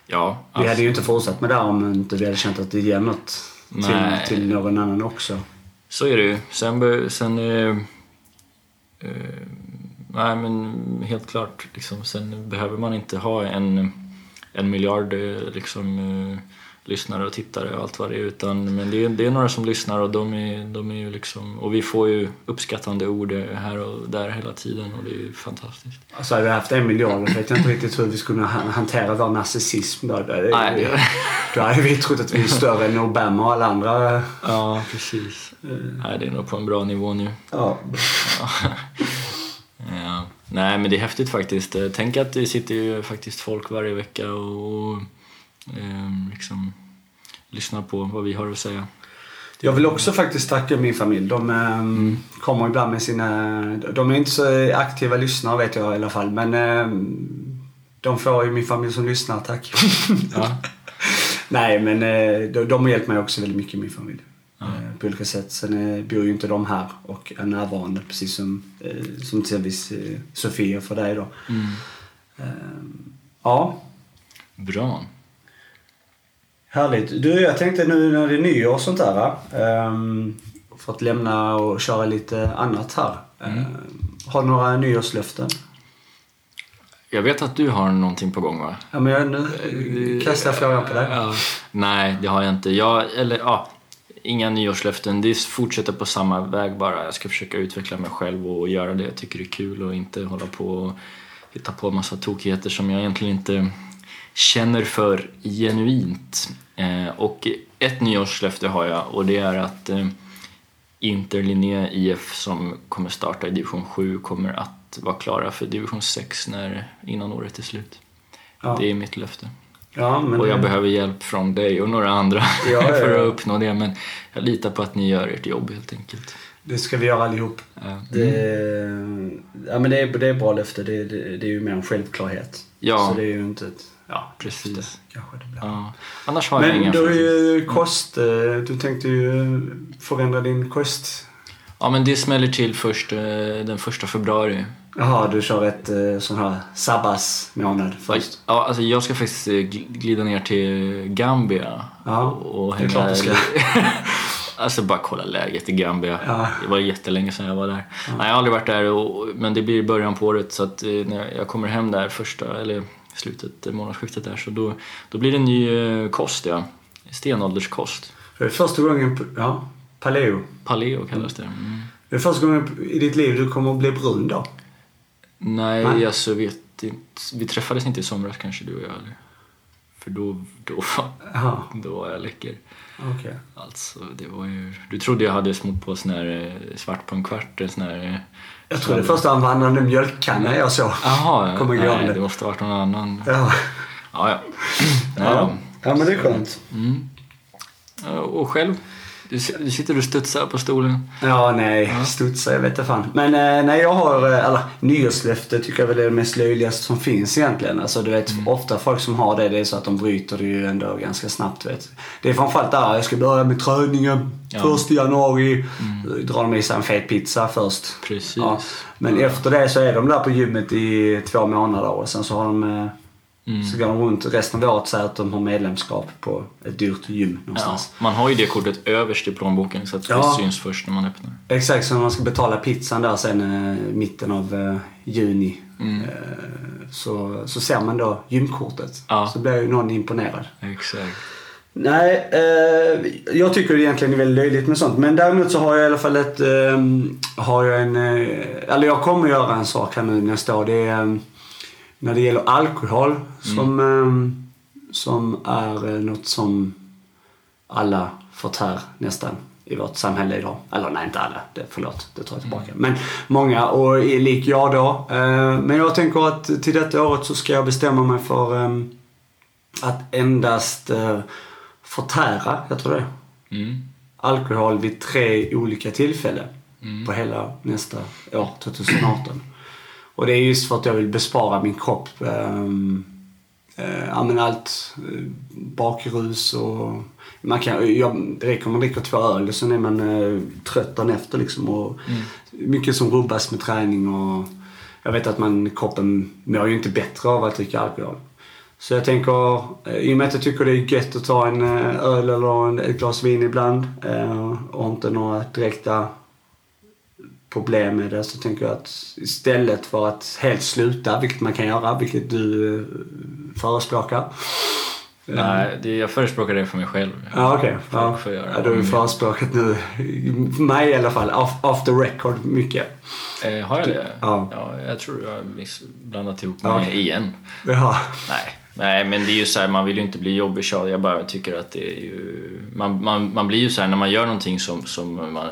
Ja, Vi hade ju inte fortsatt med det här om inte vi hade känt att det ger något till, till någon annan också. så är det ju. Sen, sen eh, eh, nej men helt klart, liksom, sen behöver man inte ha en, en miljard eh, liksom, eh, lyssnare och tittare och allt vad det är. Utan, men det är, det är några som lyssnar och de är, de är ju liksom, och vi får ju uppskattande ord eh, här och där hela tiden och det är ju fantastiskt. Alltså hade vi haft en miljard vet jag inte riktigt hur vi skulle ha- hantera vår narcissism. Då, Nej, då hade vi trott att vi är större än Obama och alla andra. Ja, precis. Nej, det är nog på en bra nivå nu. Ja. Ja. Nej, men det är häftigt faktiskt. Eh, Tänk att det sitter ju faktiskt folk varje vecka och eh, liksom lyssnar på vad vi har att säga. Jag vill också faktiskt tacka min familj. De ehm, kommer ibland med sina... De är inte så aktiva lyssnare vet jag i alla fall. Men ehm, de får ju min familj som lyssnar, tack. Ja. Nej, men eh, de, de har hjälpt mig också väldigt mycket, min familj. Eh, På olika sätt. Sen eh, bor ju inte de här och är närvarande precis som, som till exempel Sofia för dig då. Mm. Ehm, ja, Bra. Härligt. Du, jag tänkte nu när det är nyår och sånt där. Um, för att lämna och köra lite annat här. Mm. Ehm, har du några nyårslöften? Jag vet att du har någonting på gång va? Ja, men jag, nu kastar jag frågan på dig. Ja. Nej, det har jag inte. Jag, eller ja, inga nyårslöften. Det fortsätter på samma väg bara. Jag ska försöka utveckla mig själv och göra det jag tycker är kul och inte hålla på och hitta på en massa tokigheter som jag egentligen inte känner för genuint. Eh, och ett nyårslöfte har jag och det är att eh, Inter Linné IF som kommer starta i division 7 kommer att vara klara för division 6 när, innan året är slut. Ja. Det är mitt löfte. Ja, men, Och jag eh, behöver hjälp från dig och några andra Ja, för att uppnå det. Men jag litar på att ni gör ert jobb helt enkelt. Det ska vi göra allihop. Ja. Det, ja, men det, är, det är bra löfte. Det, det, det är ju mer en självklarhet. Ja. Så det är ju inte ett... Ja, Precis. kanske det blir. Ja. Annars har jag Men inga du är faktiskt. ju kost... eh, Du tänkte ju förändra din kost. Ja men det smäller till först eh, den första februari. Jaha, du kör ett eh, sån här sabbatsmånad först. Ja, alltså jag ska faktiskt gl- glida ner till Gambia. Ja, och, det är klart du ska. alltså bara kolla läget i Gambia. Ja. Det var jättelänge sedan jag var där. Nej, jag har aldrig varit där, och, men det blir i början på året så att när jag kommer hem där första, eller slutet, eh, månadsskiftet där, så då, då blir det en ny eh, kost ja. Stenålderskost. Det är första gången, ja, paleo. Paleo kallas det. Mm. Det är första gången i ditt liv du kommer att bli brun då. Nej, Nej. alltså vet inte. Vi träffades inte i somras kanske du och jag eller? För då, då, då var jag läcker. okej. Alltså, det var ju... Du trodde jag hade smort på sån här eh, svart på en kvart, en sån här... eh, Jag trodde först var en vandrande mjölkkanna jag såg. Jaha, Kommer nej, det måste ha varit någon annan. Ja. Ja, ja. Ja. då. ja, men det är skönt. Mm. Ja, Och själv? Du, du sitter och studsar på stolen. Ja, nej. Studsa, jag vet inte fan. Men eh, nej, jag har, eh, eller nyårslöfte tycker jag väl är det mest löjligaste som finns egentligen. Alltså du vet, Mm. ofta folk som har det, det är så att de bryter det ju ändå ganska snabbt vet. Det är framförallt där, jag ska börja med träningen Ja. Mm. första januari. Drar de i sig en fet pizza först. Precis. Ja. Men efter det så är de där på gymmet i två månader och sen så har de eh, Mm. så går de runt resten av året säger att de har medlemskap på ett dyrt gym Ja, någonstans. man har ju det kortet överst i plånboken så att Ja. det syns först när man öppnar. Exakt, så när man ska betala pizzan där sen eh, mitten av eh, juni. Mm. Eh, så, så ser man då gymkortet. Ja. Så blir ju någon imponerad. Exakt. Nej, eh, jag tycker egentligen det är väldigt löjligt med sånt. Men däremot så har jag i alla fall ett... Eh, har jag en... Eh, eller jag kommer göra en sak här nu nästa år. Det är eh, när det gäller alkohol som, eh, som är eh, något som alla förtär nästan i vårt samhälle idag. Eller nej, inte alla. Det, förlåt, det tar jag tillbaka. Men många och lik jag då. Eh, men jag tänker att till detta året så ska jag bestämma mig för eh, att endast eh, förtära, jag tror det, Mm. alkohol vid tre olika tillfällen Mm. på hela nästa år, 2018. Och det är just för att jag vill bespara min kropp ehm, eh, ja, men allt eh, bakrus och man kan, jag, det räcker om man dricker två öl sen är man eh, trött dagen efter liksom. Och Mycket som rubbas med träning och jag vet att man, kroppen mår ju inte bättre av att dricka alkohol. Så jag tänker, eh, i och med att jag tycker det är gött att ta en öl eller en, ett glas vin ibland eh, och inte några direkta problem med det så tänker jag att istället för att helt sluta, vilket man kan göra, vilket du eh, förespråkar. Nej, det, jag förespråkar det för mig själv. Ja, okej. Folk Ja. Ja, du har ju de förespråkat nu, mig i alla fall, off, off the record mycket. Eh, har jag det? Ja. ja. Jag tror jag blandat ihop mig okej. igen. Ja. Nej. Nej, men det är ju så här, man vill ju inte bli jobbig tjat. Jag bara tycker att det är ju... Man, man, man blir ju så här när man gör någonting som, som, man,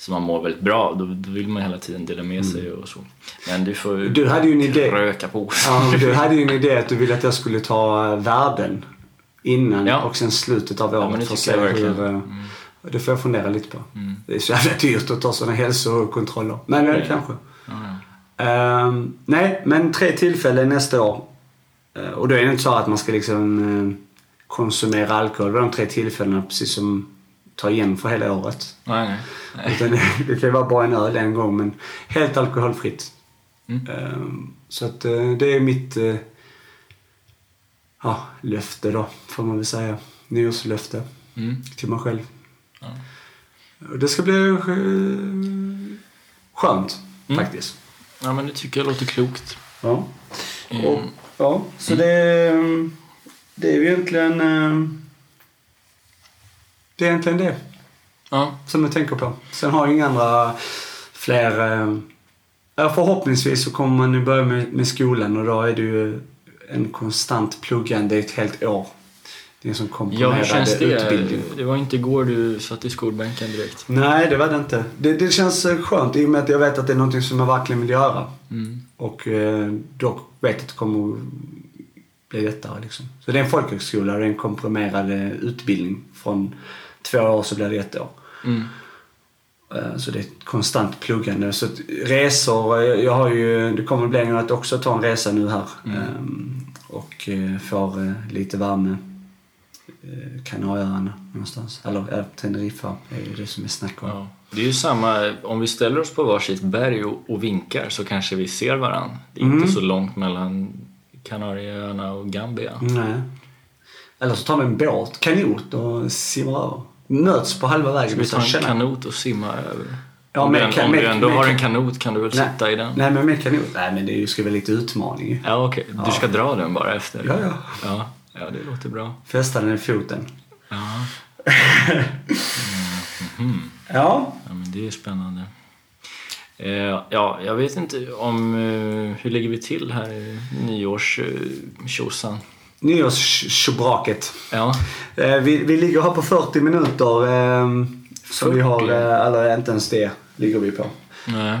som man mår väldigt bra då, då vill man hela tiden dela med sig och så. Men du får Mm. Du hade ju en idé. röka på. Ja, du hade ju en idé att du ville att jag skulle ta värden innan Ja. och sen slutet av Ja, året det för att se hur... eh, Mm. Det får jag fundera lite på. Mm. Det är så jävla dyrt att ta sådana hälsokontroller. Men Ja. kanske. Ja, ja. Ehm, nej, men tre tillfällen nästa år. Eh, och då är det inte så att man ska liksom eh, konsumera alkohol vid de tre tillfällena precis som ta igen för hela året. Nej, nej. nej. Utan det kan ju vara bara en öl en gång men helt alkoholfritt. Mm. Ehm, så att eh, det är mitt eh, ja, löfte då, får man väl säga. Nyårslöfte Mm. till mig själv. Ja. Det ska bli eh, skönt Mm. faktiskt. ja, men det tycker jag låter klokt. Ja. Mm. Och, ja, så det, det är ju egentligen det är egentligen det Ja, som jag tänker på. Sen har jag inga andra fler... eh, Ja, förhoppningsvis så kommer man nu börja med, med skolan och då är det ju en konstant pluggande i ett helt år. Det är en sån ja hur känns det? utbildning. Det var inte igår du satt i skolbänken direkt. Nej, det var det inte. Det, det känns eh, skönt i och med att jag vet att det är något som jag verkligen vill göra. Mm. Och eh, dock vet att det kommer att bli lättare liksom. Så det är en folkhögskola och det är en komprimerad eh, utbildning. Från två år så blir det ett år. Mm. Eh, Så det är ett konstant pluggande. Så resor, jag har ju, det kommer bli att också ta en resa nu här. Mm. Ehm, Och eh, får eh, lite värme. Kanarieöarna någonstans. Eller ja, Teneriffa är det som är snack om. Ja. Det är ju samma, om vi ställer oss på varsitt berg och, och vinkar så kanske vi ser varandra. Det är Mm. inte så långt mellan Kanarieöarna och Gambia. Nej. Eller så tar vi en båt, kanot och simmar över. Möts på halva vägen. Ska vi ta en kanot och simma över? Ja, om med du, kan- om du med- ändå med har en kan- kanot kan du väl Nej. sitta i den? Nej, men med kanot. Nej, men det ska vara lite utmaning. Ja, okej. Du ska dra den bara efter? Ja, ja. Ja, ja det låter bra. Fästa den i foten. Ja, Ja. ja men det är spännande. Eh, ja, jag vet inte om... Eh, hur lägger vi till här i nyårstjosan? Nyårstjobraket. Ja, Eh, vi, vi ligger här på 40 minuter. Eh, som vi har, 40? eh, eller inte ens det ligger vi på. nej.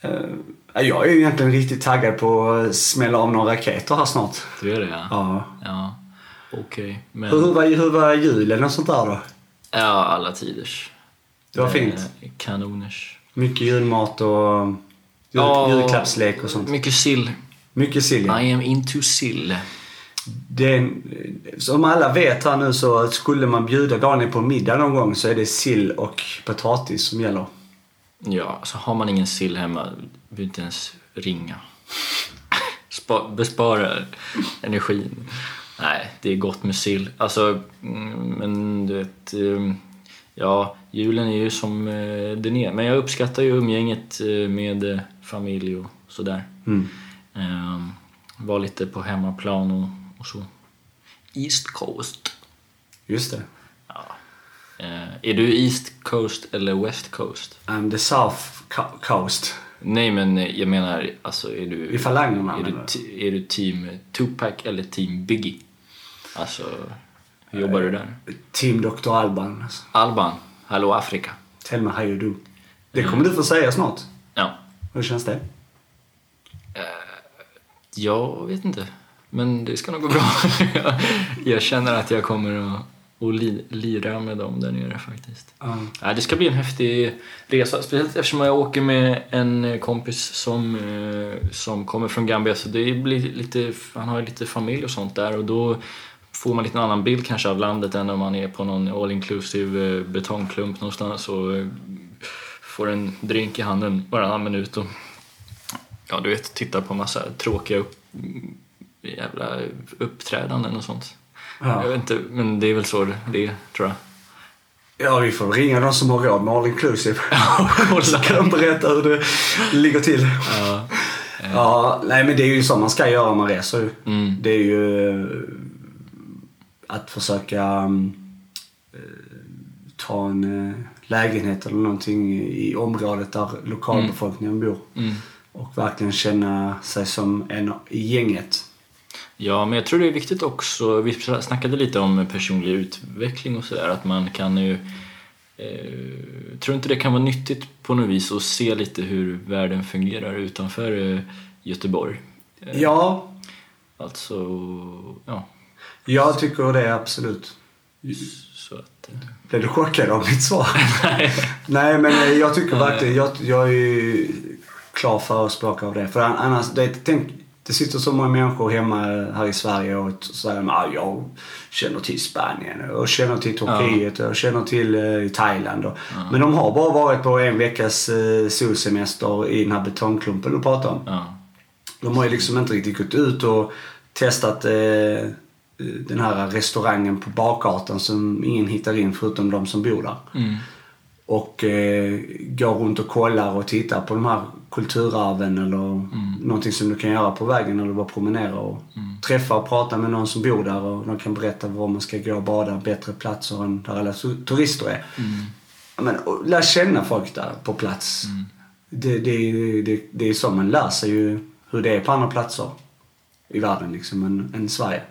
Eh, jag är ju egentligen riktigt taggad på att smälla av några raketer här snart. Du är det ja. Ja. ja. okej. Men, Hur, var, hur var julen och sånt där då? ja, alla tiders. Det var Eh, fint. Kanoners. Mycket julmat och jul, Ja, julklappslek och sånt. Mycket sill. Mycket sill ja. I am into sill. Det är, en- som alla vet här nu så skulle man bjuda Daniel på middag någon gång så är det sill och potatis som gäller. Ja, så har man ingen sill hemma, behöver inte ens ringa. Spa, bespara energin. Nej, det är gott med sill. Alltså, mm, men du vet... ehm, Ja, julen är ju som eh, den är. Men jag uppskattar ju umgänget eh, med eh, familj och sådär. Mm. Um, var lite på hemmaplan och, och så. East Coast. Just det. Ja. Eh, är du East Coast eller West Coast? I'm the South co- Coast. Nej, men eh, jag menar, alltså är du... I falangerna Är du, t- är du team Tupac eller team Biggie? Alltså, hur jobbar du där? Team Dr. Alban. Alltså. Alban, Hallå Afrika. Tell me how you do. Det kommer du få säga snart. Ja, Hur känns det? jag vet inte. Men det ska nog gå bra. jag, känner att jag kommer att, att li, lira med dem där nere faktiskt. Ja. Ja, det ska bli en häftig resa, speciellt eftersom jag åker med en kompis som, eh, som kommer från Gambia. Så det blir lite, han har lite familj och sånt där och då får man lite en annan bild kanske av landet än om man är på någon all inclusive eh, betongklump någonstans och eh, får en drink i handen varannan minut och ja, du vet, tittar på massa tråkiga upp, jävla uppträdanden och sånt. Ja. Jag vet inte, men det är väl så det är, tror jag. Ja, vi får ringa de som har råd med all inclusive. Så kan de berätta hur det ligger till. Ja. Ja, nej men det är ju så man ska göra om man reser. Mm. Det är ju eh, att försöka mm, eh, ta en eh, lägenhet eller någonting i området där lokalbefolkningen bor. Mm. Och verkligen känna sig som en i gänget. Ja, men jag tror det är viktigt också, vi snackade lite om personlig utveckling och sådär, att man kan ju eh, tror inte det kan vara nyttigt på något vis att se lite hur världen fungerar utanför eh, Göteborg? Eh, Ja, Alltså, ja. jag tycker det absolut. Så att, eh, Blev du chockad av mitt svar? Nej, men eh, jag tycker verkligen, jag, jag är ju klar förespråkare av det. För an- annars, det, tänk, det sitter så många människor hemma här i Sverige och säger att ah, jag känner till Spanien och känner till Turkiet och känner till eh, Thailand. Och, Men de har bara varit på en veckas eh, solsemester i den här betongklumpen du pratar om. ja. De har ju liksom inte riktigt gått ut och testat eh, den här restaurangen på bakgatan som ingen hittar in förutom de som bor där. Mm. Och eh, går runt och kollar och tittar på de här kulturarven eller någonting som du kan göra på vägen eller bara promenera och träffa och prata med någon som bor där och de kan berätta var man ska gå och bada, bättre platser än där alla tu- turister är. Ja, Men, och lär känna folk där på plats. Det, det, det, det är så man lär sig ju hur det är på andra platser i världen liksom än, än Sverige.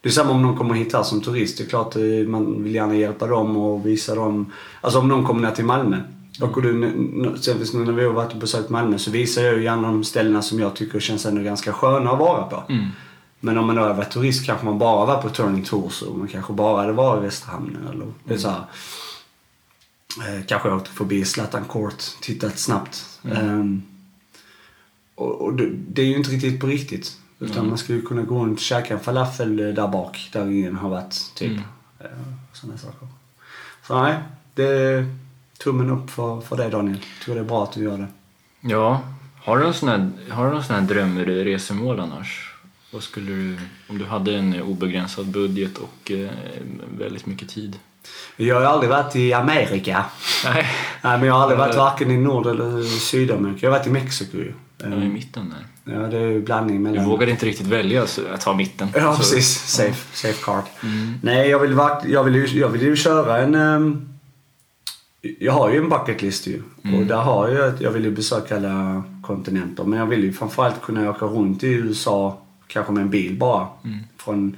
Det är samma om någon kommer hit här som turist. Det är klart eh, man vill gärna hjälpa dem och visa dem. Alltså om någon kommer ner till Malmö. Åker du, när vi har varit och besökt Malmö så visar jag ju gärna de ställena som jag tycker känns ändå ganska sköna att vara på. Mm. Men om man då har varit turist kanske man bara var på Turning Tours och man kanske bara hade varit i Västerhamnen eller det är så här. Eh, kanske åkt förbi Zlatan Court, tittat snabbt. Ehm, och och det, det är ju inte riktigt på riktigt. Utan man skulle kunna gå runt och käka en falafel eh, där bak där ingen har varit. Typ. Mm. Eh, Sådana saker. Så nej, det tummen upp för, för det Daniel. Jag tror det är bra att du gör det. ja. Har du någon sån här, har du någon sån här drömresemål annars? Vad skulle du, om du hade en obegränsad budget och eh, väldigt mycket tid? Jag har aldrig varit i Amerika. Nej. Nej, men jag har aldrig varit varken i Nord eller Sydamerika. Jag har varit i Mexiko ju. Är i mitten där. Ja, det är ju blandning Du mellan... vågade inte riktigt välja så att ta mitten. Ja, Så- precis. Safe, safe card. Mm. Nej, jag vill, jag, vill ju, jag vill ju köra en... ehm, jag har ju en bucket list ju. Mm. Och där har jag att jag vill ju besöka alla kontinenter. Men jag vill ju framförallt kunna åka runt i USA, kanske med en bil bara. Mm. Från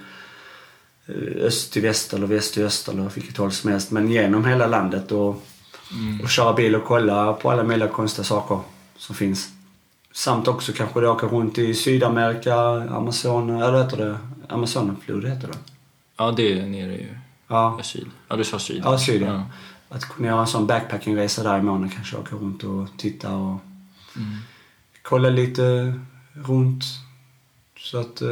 eh, öst till väst eller väst till öst eller vilket håll som helst. Men genom hela landet och, Mm. och köra bil och kolla på alla möjliga konstiga saker som finns. Samt också kanske åka runt i Sydamerika, Amazon, eller heter det Amazonflod heter det. Ja, det är nere i Ja, syd. Ja, du sa syd. Ja, syd, ja. Att kunna göra en sån backpackingresa där i månaden. Kanske åka runt och titta och Mm. kolla lite runt. Så att... eh,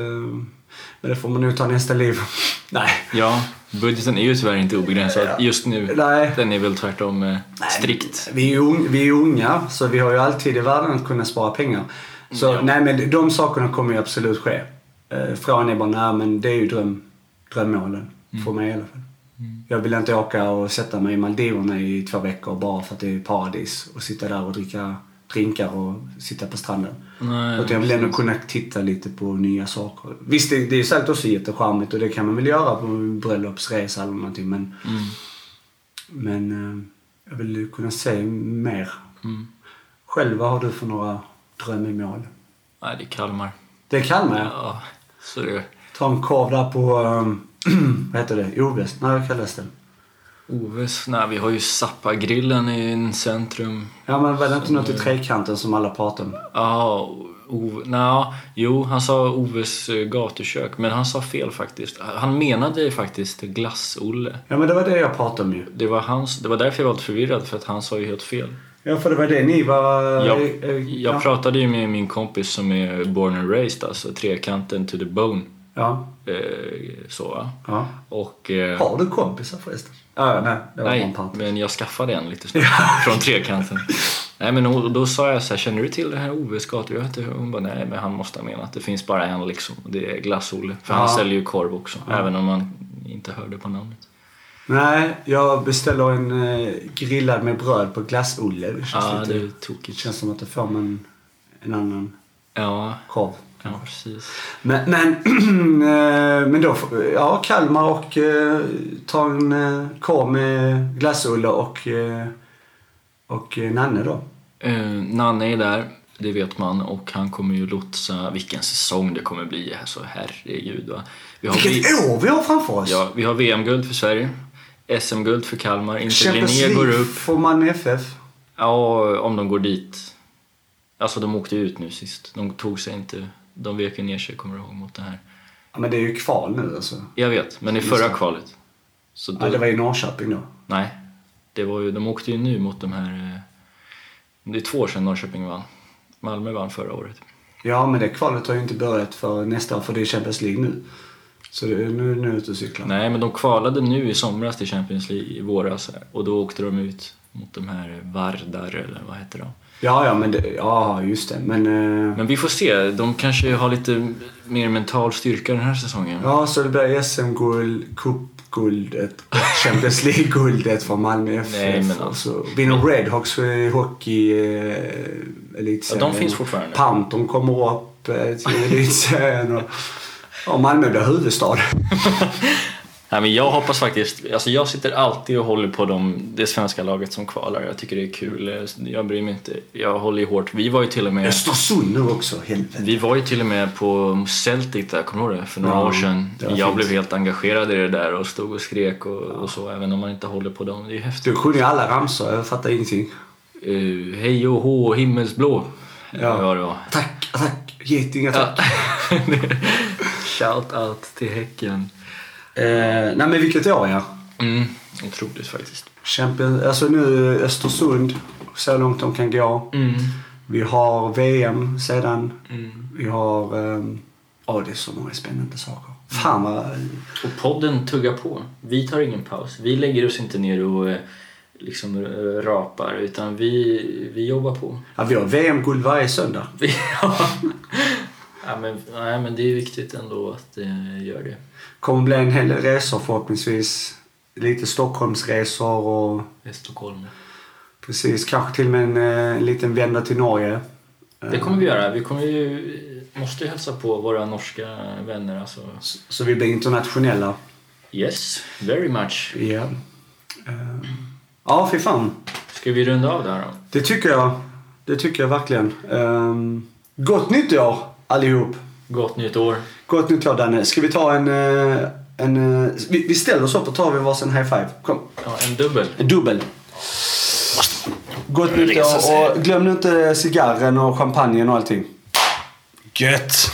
Men det får man nog ta nästa liv. Nej. Ja, budgeten är ju tyvärr inte obegränsad just nu. Nej. Den är väl tvärtom eh, strikt. Vi är, ju un- vi är unga, så vi har ju alltid i världen att kunna spara pengar. Så Ja. nej, men de sakerna kommer ju absolut ske. Eh, Frågan är bara, nej men det är ju dröm, drömmålen. För mig i alla fall. Jag vill inte åka och sätta mig i Maldiverna i två veckor bara för att det är paradis. Och sitta där och dricka drinkar och sitta på stranden. Nej, Utan jag vill ändå kunna titta lite på nya saker. Visst, det, det är säkert också jättecharmigt och det kan man väl göra på en bröllopsresa eller någonting. Men, Mm. men eh, jag vill kunna se mer. Mm. Själv, vad har du för några drömmål? Nej, det är Kalmar. Det är Kalmar, ja. Ja, så det... Ta en korv där på, um, vad heter det, Oves? Nej, vad kallas den? Oves? Nej, vi har ju Zappa-grillen i centrum. Ja, men var det inte något i trekanten som alla pratar om? Ja, Ove... Nja, jo, han sa Oves eh, gatukök. Men han sa fel faktiskt. Han menade faktiskt Glass-Olle. Ja, men det var det jag pratade om ju. Det var, hans, det var därför jag var lite förvirrad, för att han sa ju helt fel. Ja, för det var det ni var... Jag, eh, eh, jag ja. pratade ju med min kompis som är born and raised, alltså trekanten to the bone. Ja, Eh, så ja. Och... Eh, Har du kompisar förresten? Ja, ja, nej. Det var bara en nej, men jag skaffade en lite snabbt från trekanten. Nej men och då sa jag så här, känner du till det här Oves gatu? Jag vet inte. Hon bara, nej men han måste ha menat att det finns bara en liksom. Det är Glass-Olle. För han Ja. säljer ju korv också, även om man inte hörde på namnet. Nej, jag beställer en eh, grillad med bröd på Glass-Olle. Det känns Ja, lite... det är Det tokigt. känns som att det får man en annan Ja, korv. Ja precis. Men, men, eh, men då, ja, Kalmar och eh, ta en eh, korv med Glass-Olle och, eh, och Nanne då. Eh, Nanne är där, det vet man. Och han kommer ju lotsa vilken säsong det kommer bli. Alltså herregud va. Vi har, Vilket vi, år vi har framför oss! ja, vi har VM-guld för Sverige. SM-guld för Kalmar. Inte Champions Linné går upp. får man FF. Ja, om de går dit. Alltså de åkte ut nu sist. De tog sig inte. De vek ju ner sig, kommer du ihåg, mot det här. Ja, men det är ju kval nu alltså. Jag vet, men i förra kvalet. Så då, Ja, det var i Norrköping då. Nej, det var ju, de åkte ju nu mot de här... eh, Det är två år sedan Norrköping vann. Malmö vann förra året. Ja, men det kvalet har ju inte börjat för nästa år för det är Champions League nu. Så det är nu, nu ute och cyklar. Nej, men de kvalade nu i somras till Champions League i våras. Och då åkte de ut mot de här Vardar, eller vad heter de? Ja, ja, men det, ja, just det. Men, eh, Men vi får se. De kanske har lite mer mental styrka den här säsongen. ja, så det blir SM-guld, cupguldet, Champions League-guldet för Malmö FF. Nej, men alltså- så vinner Redhawks i hockey eh, elitserien. Ja, de finns fortfarande. Panton kommer upp eh, till elitserien. Och, och Malmö blir huvudstad. Nej, men jag hoppas faktiskt, alltså jag sitter alltid och håller på de, det svenska laget som kvalar. Jag tycker det är kul. Jag bryr mig inte. Jag håller ju hårt. Vi var ju till och med, Östersund nu också, helvete. vi var ju till och med på Celtic där, kommer du det? För några Ja, år sedan. Jag fint. blev helt engagerad i det där och stod och skrek och, och så, även om man inte håller på dem. Det är häftigt. Du sjunger alla ramsor, jag fattar ingenting. Uh, hej och hå, himmelsblå. Ja. Ja, det var. Tack, tack, getingar tack. Shout out till Häcken. Eh, nej men vilket år ja. Mm, otroligt faktiskt. Champions, alltså nu Östersund, så långt de kan gå. Mm. Vi har VM sedan. Mm. Vi har... Ja, det är så många spännande saker. Fan vad... Och podden tuggar på. Vi tar ingen paus. Vi lägger oss inte ner och eh, liksom eh, rapar utan vi, vi jobbar på. Ja, vi har VM-guld varje söndag. Ja. ja, men, nej, men det är viktigt ändå att det gör det. Kommer bli en hel del resor förhoppningsvis. Lite Stockholmsresor och I Stockholm. precis, kanske till och med en, eh, en liten vända till Norge. Det kommer vi göra. Vi kommer ju, måste ju hälsa på våra norska vänner. Alltså. Så- Så vi blir internationella. Yes, very much. Ja. Ehm, Ja, fy fan. Ska vi runda av där då? Det tycker jag. Det tycker jag verkligen. Um, gott nytt år allihop. Gott nytt år. Gott nytt år Danne. Ska vi ta en... eh, en eh, vi, vi ställer oss upp och tar vi varsin high five. Kom. Ja, en dubbel. En dubbel. Gott nytt år och glöm nu inte cigarren och champagnen och allting. Gött!